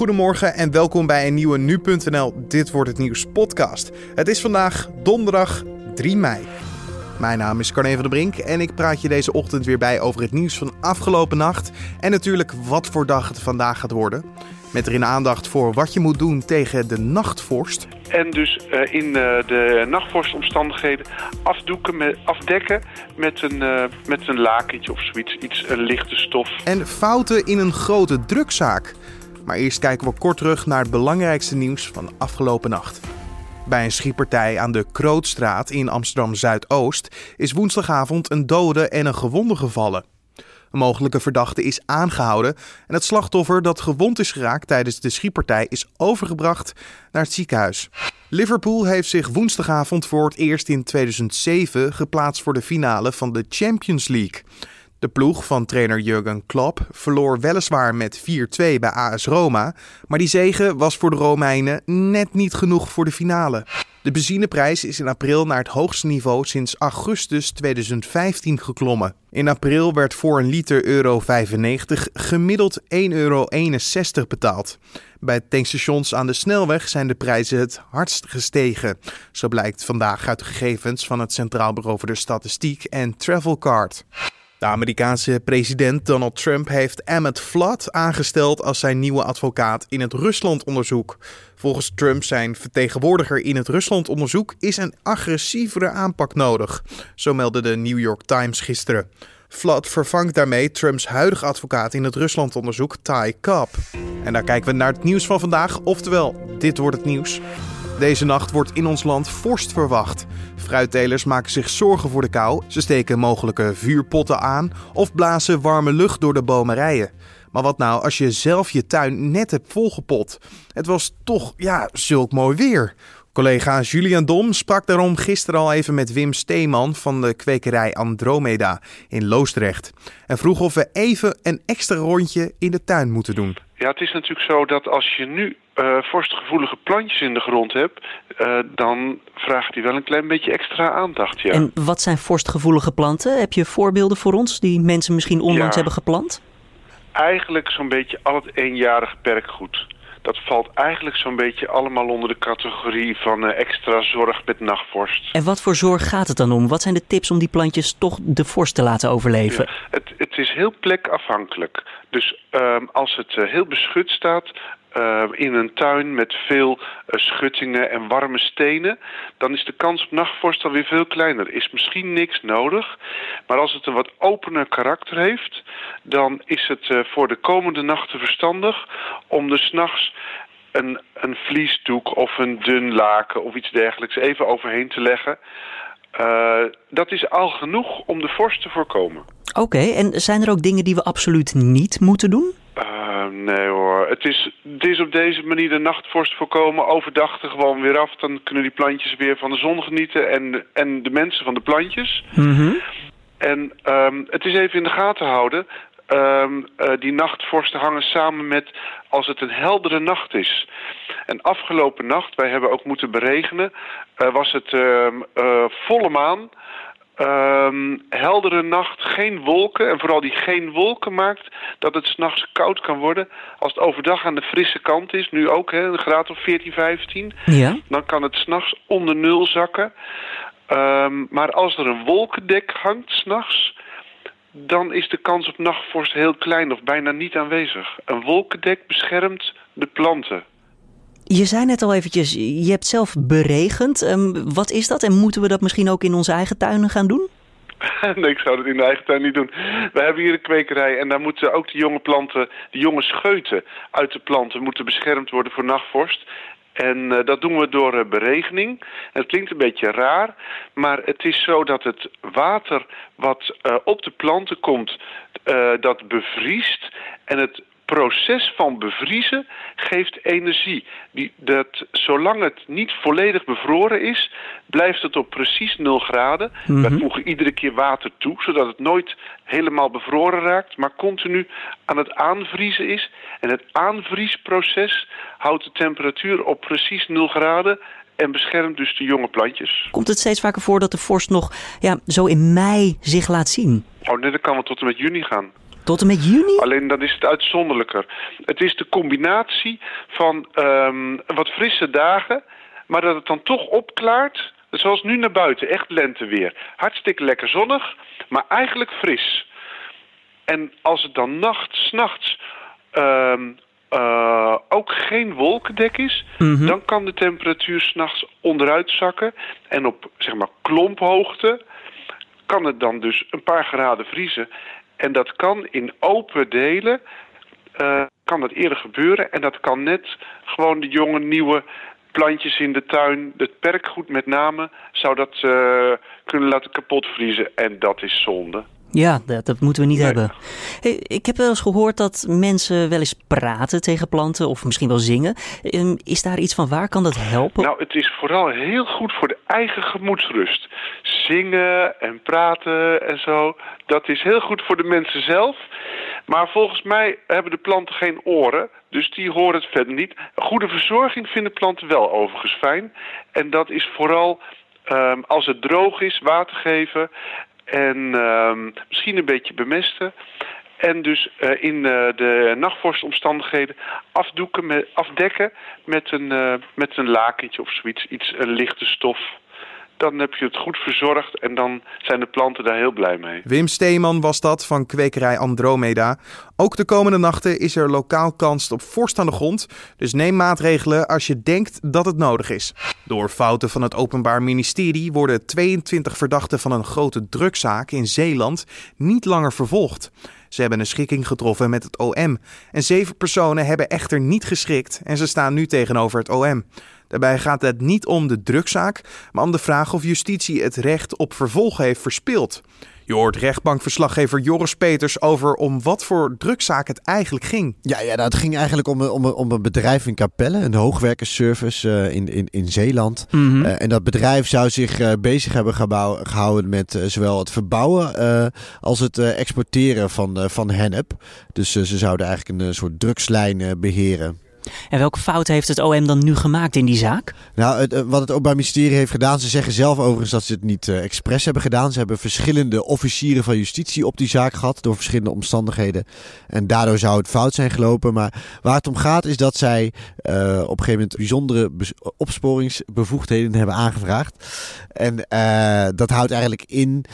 Goedemorgen en welkom bij een nieuwe Nu.nl Dit Wordt Het Nieuws podcast. Het is vandaag donderdag 3 mei. Mijn naam is Carne van der Brink en ik praat je deze ochtend weer bij over het nieuws van afgelopen nacht. En natuurlijk wat voor dag het vandaag gaat worden. Met erin aandacht voor wat je moet doen tegen de nachtvorst. En dus uh, in uh, de nachtvorstomstandigheden afdoeken met, afdekken met een, uh, met een lakentje of zoiets. Iets, een lichte stof. En fouten in een grote drukzaak. Maar eerst kijken we kort terug naar het belangrijkste nieuws van afgelopen nacht. Bij een schietpartij aan de Krootstraat in Amsterdam Zuidoost is woensdagavond een dode en een gewonde gevallen. Een mogelijke verdachte is aangehouden en het slachtoffer dat gewond is geraakt tijdens de schietpartij is overgebracht naar het ziekenhuis. Liverpool heeft zich woensdagavond voor het eerst in 2007 geplaatst voor de finale van de Champions League. De ploeg van trainer Jurgen Klopp verloor weliswaar met 4-2 bij AS Roma, maar die zege was voor de Romeinen net niet genoeg voor de finale. De benzineprijs is in april naar het hoogste niveau sinds augustus 2015 geklommen. In april werd voor een liter euro 95 gemiddeld 1,61 euro betaald. Bij tankstations aan de snelweg zijn de prijzen het hardst gestegen. Zo blijkt vandaag uit gegevens van het Centraal Bureau voor de Statistiek en Travelcard. De Amerikaanse president Donald Trump heeft Emmett Flood aangesteld als zijn nieuwe advocaat in het Ruslandonderzoek. Volgens Trump zijn vertegenwoordiger in het Ruslandonderzoek is een agressievere aanpak nodig, zo meldde de New York Times gisteren. Flood vervangt daarmee Trumps huidige advocaat in het Ruslandonderzoek, Ty Cobb. En daar kijken we naar het nieuws van vandaag, oftewel, dit wordt het nieuws. Deze nacht wordt in ons land vorst verwacht. Fruittelers maken zich zorgen voor de kou. Ze steken mogelijke vuurpotten aan of blazen warme lucht door de bomerijen. Maar wat nou als je zelf je tuin net hebt volgepot? Het was toch, ja, zulk mooi weer. Collega Julian Dom sprak daarom gisteren al even met Wim Steeman van de kwekerij Andromeda in Loosdrecht. En vroeg of we even een extra rondje in de tuin moeten doen. Ja, het is natuurlijk zo dat als je nu uh, vorstgevoelige plantjes in de grond hebt, uh, dan vraagt die wel een klein beetje extra aandacht. Ja. En wat zijn vorstgevoelige planten? Heb je voorbeelden voor ons die mensen misschien onlangs ja, hebben geplant? Eigenlijk zo'n beetje al het eenjarig perkgoed. Dat valt eigenlijk zo'n beetje allemaal onder de categorie van uh, extra zorg met nachtvorst. En wat voor zorg gaat het dan om? Wat zijn de tips om die plantjes toch de vorst te laten overleven? Ja, het, het, is heel plekafhankelijk. Dus um, als het uh, heel beschut staat, uh, in een tuin met veel uh, schuttingen en warme stenen, dan is de kans op nachtvorst alweer veel kleiner. Is misschien niks nodig, maar als het een wat opener karakter heeft, dan is het uh, voor de komende nachten verstandig om er s'nachts een, een vliesdoek of een dun laken of iets dergelijks even overheen te leggen. dat is al genoeg om de vorst te voorkomen. Oké, okay, en zijn er ook dingen die we absoluut niet moeten doen? Uh, nee hoor, het is, het is op deze manier de nachtvorst voorkomen. Overdag er gewoon weer af, dan kunnen die plantjes weer van de zon genieten en, en de mensen van de plantjes. Mm -hmm. En um, het is even in de gaten houden. Um, uh, die nachtvorsten hangen samen met als het een heldere nacht is. En afgelopen nacht, wij hebben ook moeten beregenen, uh, was het uh, volle maan... Um, heldere nacht, geen wolken. En vooral die geen wolken maakt dat het s'nachts koud kan worden. Als het overdag aan de frisse kant is, nu ook, hè, een graad of 14, 15. Ja. Dan kan het s'nachts onder nul zakken. Um, maar als er een wolkendek hangt s'nachts, dan is de kans op nachtvorst heel klein of bijna niet aanwezig. Een wolkendek beschermt de planten. Je zei net al eventjes, je hebt zelf beregend. Um, wat is dat en moeten we dat misschien ook in onze eigen tuinen gaan doen? nee, ik zou dat in de eigen tuin niet doen. We hebben hier een kwekerij en daar moeten ook de jonge planten, de jonge scheuten uit de planten moeten beschermd worden voor nachtvorst. En uh, dat doen we door uh, beregening. Het klinkt een beetje raar, maar het is zo dat het water wat uh, op de planten komt, dat bevriest en het proces van bevriezen geeft energie. Die, dat, zolang het niet volledig bevroren is, blijft het op precies 0 graden. Mm -hmm. We voegen iedere keer water toe, zodat het nooit helemaal bevroren raakt, maar continu aan het aanvriezen is. En het aanvriesproces houdt de temperatuur op precies 0 graden en beschermt dus de jonge plantjes. Komt het steeds vaker voor dat de vorst nog ja, zo in mei zich laat zien? Oh nee, dat kan wel tot en met juni gaan. Tot en met juni? Alleen dan is het uitzonderlijker. Het is de combinatie van ehm, wat frisse dagen, maar dat het dan toch opklaart. Zoals nu naar buiten, echt lenteweer. Hartstikke lekker zonnig, maar eigenlijk fris. En als het dan nachts, s'nachts um, uh, ook geen wolkendek is, Mhm. dan kan de temperatuur s'nachts onderuit zakken. En op zeg maar klomphoogte kan het dan dus een paar graden vriezen. En dat kan in open delen, eh, kan dat eerder gebeuren. En dat kan net gewoon de jonge nieuwe plantjes in de tuin, het perkgoed met name, zou dat eh, kunnen laten kapotvriezen. En dat is zonde. Ja, dat, dat moeten we niet Nee. hebben. Hey, ik heb wel eens gehoord dat mensen wel eens praten tegen planten of misschien wel zingen. Ehm, Is daar iets van waar? Kan dat helpen? Nou, het is vooral heel goed voor de eigen gemoedsrust. Zingen en praten en zo, dat is heel goed voor de mensen zelf. Maar volgens mij hebben de planten geen oren, dus die horen het verder niet. Goede verzorging vinden planten wel overigens fijn. En dat is vooral ehm, als het droog is, water geven en ehm, misschien een beetje bemesten. En dus eh, in eh, de nachtvorstomstandigheden afdoeken met, afdekken met een, eh, met een lakentje of zoiets, iets, een lichte stof. Dan heb je het goed verzorgd en dan zijn de planten daar heel blij mee. Wim Steeman was dat van kwekerij Andromeda. Ook de komende nachten is er lokaal kans op vorst aan de grond. Dus neem maatregelen als je denkt dat het nodig is. Door fouten van het Openbaar Ministerie worden 22 verdachten van een grote drugszaak in Zeeland niet langer vervolgd. Ze hebben een schikking getroffen met het OM. En zeven personen hebben echter niet geschikt en ze staan nu tegenover het OM. Daarbij gaat het niet om de drugszaak, maar om de vraag of justitie het recht op vervolg heeft verspeeld. Je hoort rechtbankverslaggever Joris Peters over om wat voor drugszaak het eigenlijk ging. Ja, ja nou, het ging eigenlijk om, een- om, een- om een bedrijf in Capelle, een hoogwerkersservice eh, in, in, in Zeeland. Mhm. Eh, en dat bedrijf zou zich eh, bezig hebben gehouden met zowel het verbouwen eh, als het exporteren van, eh, van hennep. Dus ze zouden eigenlijk een soort drugslijn eh, beheren. En welke fouten heeft het OM dan nu gemaakt in die zaak? Nou, het, eh, wat het Openbaar Ministerie heeft gedaan, ze zeggen zelf overigens dat ze het niet eh, expres hebben gedaan. Ze hebben verschillende officieren van justitie op die zaak gehad door verschillende omstandigheden. En daardoor zou het fout zijn gelopen. Maar waar het om gaat is dat zij eh, op een gegeven moment bijzondere opsporingsbevoegdheden hebben aangevraagd. En dat houdt eigenlijk in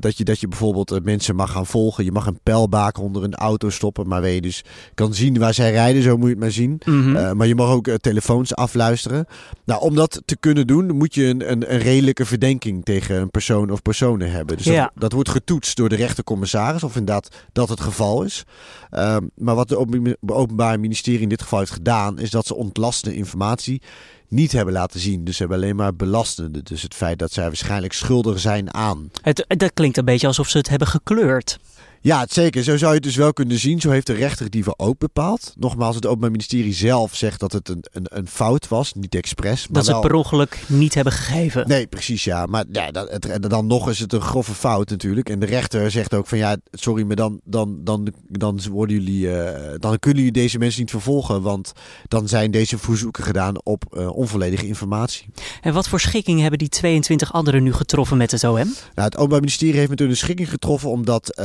dat, je, dat je bijvoorbeeld mensen mag gaan volgen. Je mag een pijlbaken onder een auto stoppen, maar waar je dus kan zien waar zij rijden, zo moet je het maar zien. Mhm. Eh, maar je mag ook eh, telefoons afluisteren. Nou, om dat te kunnen doen, moet je een, een, een redelijke verdenking tegen een persoon of personen hebben. Dus Ja. dat, dat wordt getoetst door de rechtercommissaris, of inderdaad dat het geval is. Ehm, maar wat het Open- Openbaar Ministerie in dit geval heeft gedaan, is dat ze ontlastende informatie niet hebben laten zien. Dus ze hebben alleen maar belastende. Dus het feit dat zij waarschijnlijk schuldig zijn aan. Het, dat klinkt een beetje alsof ze het hebben gekleurd. Ja, het zeker. Zo zou je het dus wel kunnen zien. Zo heeft de rechter die wel ook bepaald. Nogmaals, het Openbaar Ministerie zelf zegt dat het een, een, een fout was, niet expres. Maar Dat ze wel... het per ongeluk niet hebben gegeven. Nee, precies ja. Maar ja, dat, het, dan nog is het een grove fout natuurlijk. En de rechter zegt ook van ja, sorry, maar dan, dan, dan, dan, worden jullie, eh, dan kunnen jullie deze mensen niet vervolgen. Want dan zijn deze verzoeken gedaan op eh, onvolledige informatie. En wat voor schikking hebben die 22 anderen nu getroffen met het OM? Nou, het Openbaar Ministerie heeft met hun een schikking getroffen omdat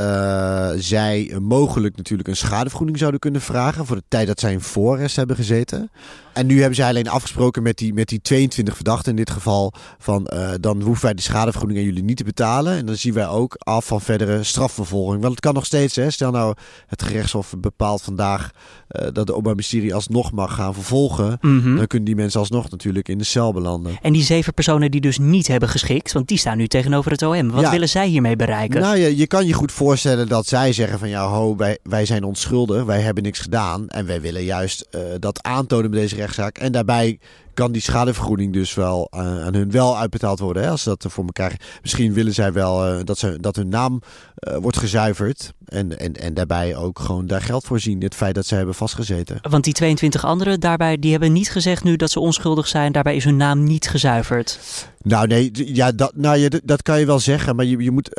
eh, zij mogelijk natuurlijk een schadevergoeding zouden kunnen vragen voor de tijd dat zij in voorarrest hebben gezeten. En nu hebben zij alleen afgesproken met die, met die 22 verdachten in dit geval van eh, dan hoeven wij de schadevergoeding aan jullie niet te betalen. En dan zien wij ook af van verdere strafvervolging. Want het kan nog steeds, hè. stel nou het gerechtshof bepaalt vandaag eh, dat de Openbaar Ministerie alsnog mag gaan vervolgen. Mhm. Dan kunnen die mensen alsnog natuurlijk in de cel belanden. En die zeven personen die dus niet hebben geschikt, want die staan nu tegenover het OM. Wat Ja. willen zij hiermee bereiken? Nou, je, je kan je goed voorstellen dat zij zeggen van ja, ho, wij, wij zijn onschuldig, wij hebben niks gedaan. En wij willen juist eh, dat aantonen met deze rechtszaak. En daarbij kan die schadevergoeding dus wel eh, aan hun wel uitbetaald worden. Hè, als ze dat voor elkaar. Misschien willen zij wel eh, dat, ze, dat hun naam eh, wordt gezuiverd. En, en, en daarbij ook gewoon daar geld voor zien. Het feit dat ze hebben vastgezeten. Want die 22 anderen daarbij, die hebben niet gezegd nu dat ze onschuldig zijn. Daarbij is hun naam niet gezuiverd. Nou, nee, ja, dat, nou, ja, d- dat kan je wel zeggen. Maar je, je moet.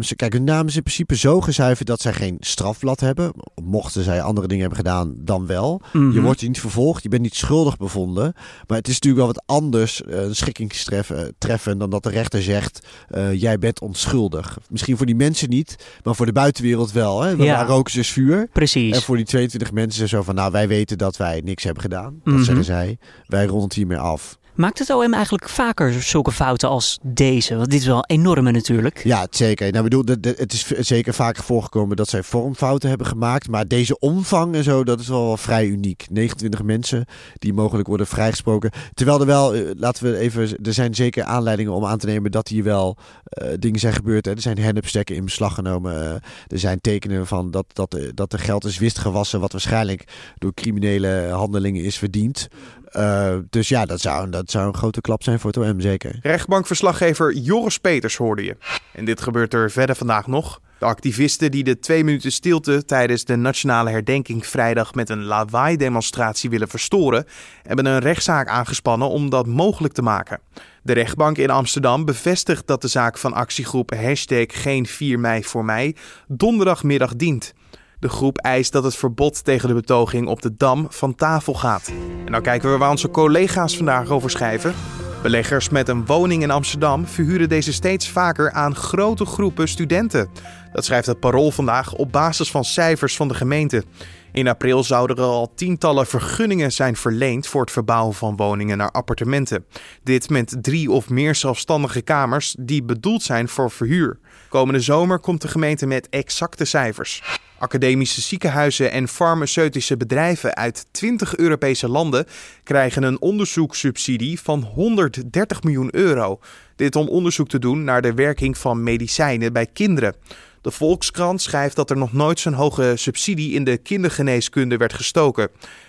ze, kijk, hun naam is in principe zo gezuiverd dat zij geen strafblad hebben. Mochten zij andere dingen hebben gedaan, dan wel. Mhm. Je wordt niet vervolgd, je bent niet schuldig bevonden. Maar het is natuurlijk wel wat anders, een schikkingstreffen treffen, dan dat de rechter zegt: jij bent onschuldig. Misschien voor die mensen niet, maar voor de buitenwereld wel. Hè? Dan ja. roken ze dus vuur. Precies. En voor die 22 mensen zo van: nou, wij weten dat wij niks hebben gedaan. Dat mhm. zeggen zij. Wij ronden het hiermee af. Maakt het OM eigenlijk vaker zulke fouten als deze? Want dit is wel enorme natuurlijk. Ja, zeker. Nou, bedoel, het is zeker vaker voorgekomen dat zij vormfouten hebben gemaakt. Maar deze omvang en zo, dat is wel, wel vrij uniek. 29 mensen die mogelijk worden vrijgesproken. Terwijl er wel, eh, laten we even, er zijn zeker aanleidingen om aan te nemen dat hier wel uh, dingen zijn gebeurd. Er zijn hennepstekken in beslag genomen. Uh, er zijn tekenen van dat, dat, dat er geld is wist gewassen, wat waarschijnlijk door criminele handelingen is verdiend. Uh, dus ja, dat zou, dat zou een grote klap zijn voor het OM, zeker. Rechtbankverslaggever Joris Peters hoorde je. En dit gebeurt er verder vandaag nog. De activisten die de twee minuten stilte tijdens de nationale herdenking vrijdag met een lawaai-demonstratie willen verstoren, hebben een rechtszaak aangespannen om dat mogelijk te maken. De rechtbank in Amsterdam bevestigt dat de zaak van actiegroep hashtag geen 4 mei voor mij donderdagmiddag dient. De groep eist dat het verbod tegen de betoging op de Dam van tafel gaat. En nou kijken we waar onze collega's vandaag over schrijven. Beleggers met een woning in Amsterdam verhuren deze steeds vaker aan grote groepen studenten. Dat schrijft het Parool vandaag op basis van cijfers van de gemeente. In april zouden er al tientallen vergunningen zijn verleend voor het verbouwen van woningen naar appartementen. Dit met drie of meer zelfstandige kamers die bedoeld zijn voor verhuur. Komende zomer komt de gemeente met exacte cijfers. Academische ziekenhuizen en farmaceutische bedrijven uit 20 Europese landen krijgen een onderzoekssubsidie van 130 miljoen euro. Dit om onderzoek te doen naar de werking van medicijnen bij kinderen. De Volkskrant schrijft dat er nog nooit zo'n hoge subsidie in de kindergeneeskunde werd gestoken.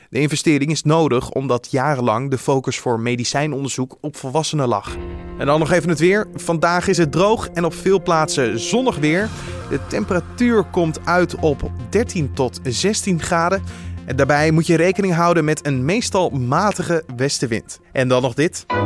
De investering is nodig omdat jarenlang de focus voor medicijnonderzoek op volwassenen lag. En dan nog even het weer. Vandaag is het droog en op veel plaatsen zonnig weer. De temperatuur komt uit op 13 tot 16 graden. En daarbij moet je rekening houden met een meestal matige westenwind. En dan nog dit. Hallo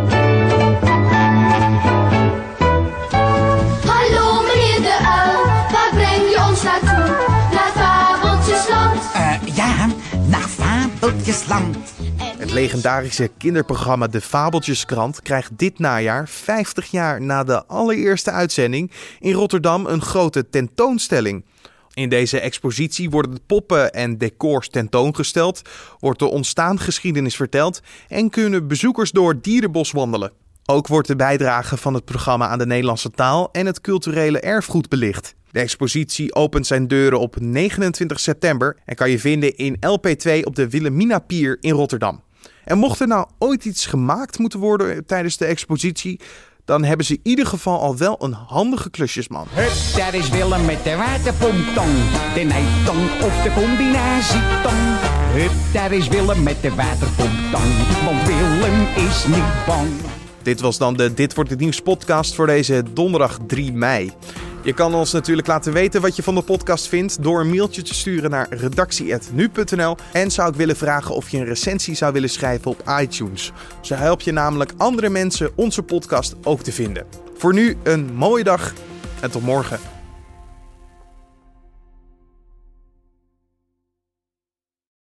meneer de uil, waar breng je ons naartoe? Naar Fabeltjesland. Uh, ja, naar Fabeltjesland. Het legendarische kinderprogramma De Fabeltjeskrant krijgt dit najaar, 50 jaar na de allereerste uitzending, in Rotterdam een grote tentoonstelling. In deze expositie worden de poppen en decors tentoongesteld, wordt de ontstaansgeschiedenis verteld en kunnen bezoekers door dierenbos wandelen. Ook wordt de bijdrage van het programma aan de Nederlandse taal en het culturele erfgoed belicht. De expositie opent zijn deuren op 29 september en kan je vinden in LP2 op de Wilhelmina Pier in Rotterdam. En mocht er nou ooit iets gemaakt moeten worden tijdens de expositie, dan hebben ze in ieder geval al wel een handige klusjesman. Hup, daar is Willem met de waterpomptong. De nijtong of de combinatietong. Hup, daar is Willem met de waterpomptong. Want Willem is niet bang. Dit was dan de Dit Wordt Het Nieuws podcast voor deze donderdag 3 mei. Je kan ons natuurlijk laten weten wat je van de podcast vindt door een mailtje te sturen naar redactie.nu.nl. En zou ik willen vragen of je een recensie zou willen schrijven op iTunes. Zo help je namelijk andere mensen onze podcast ook te vinden. Voor nu een mooie dag en tot morgen.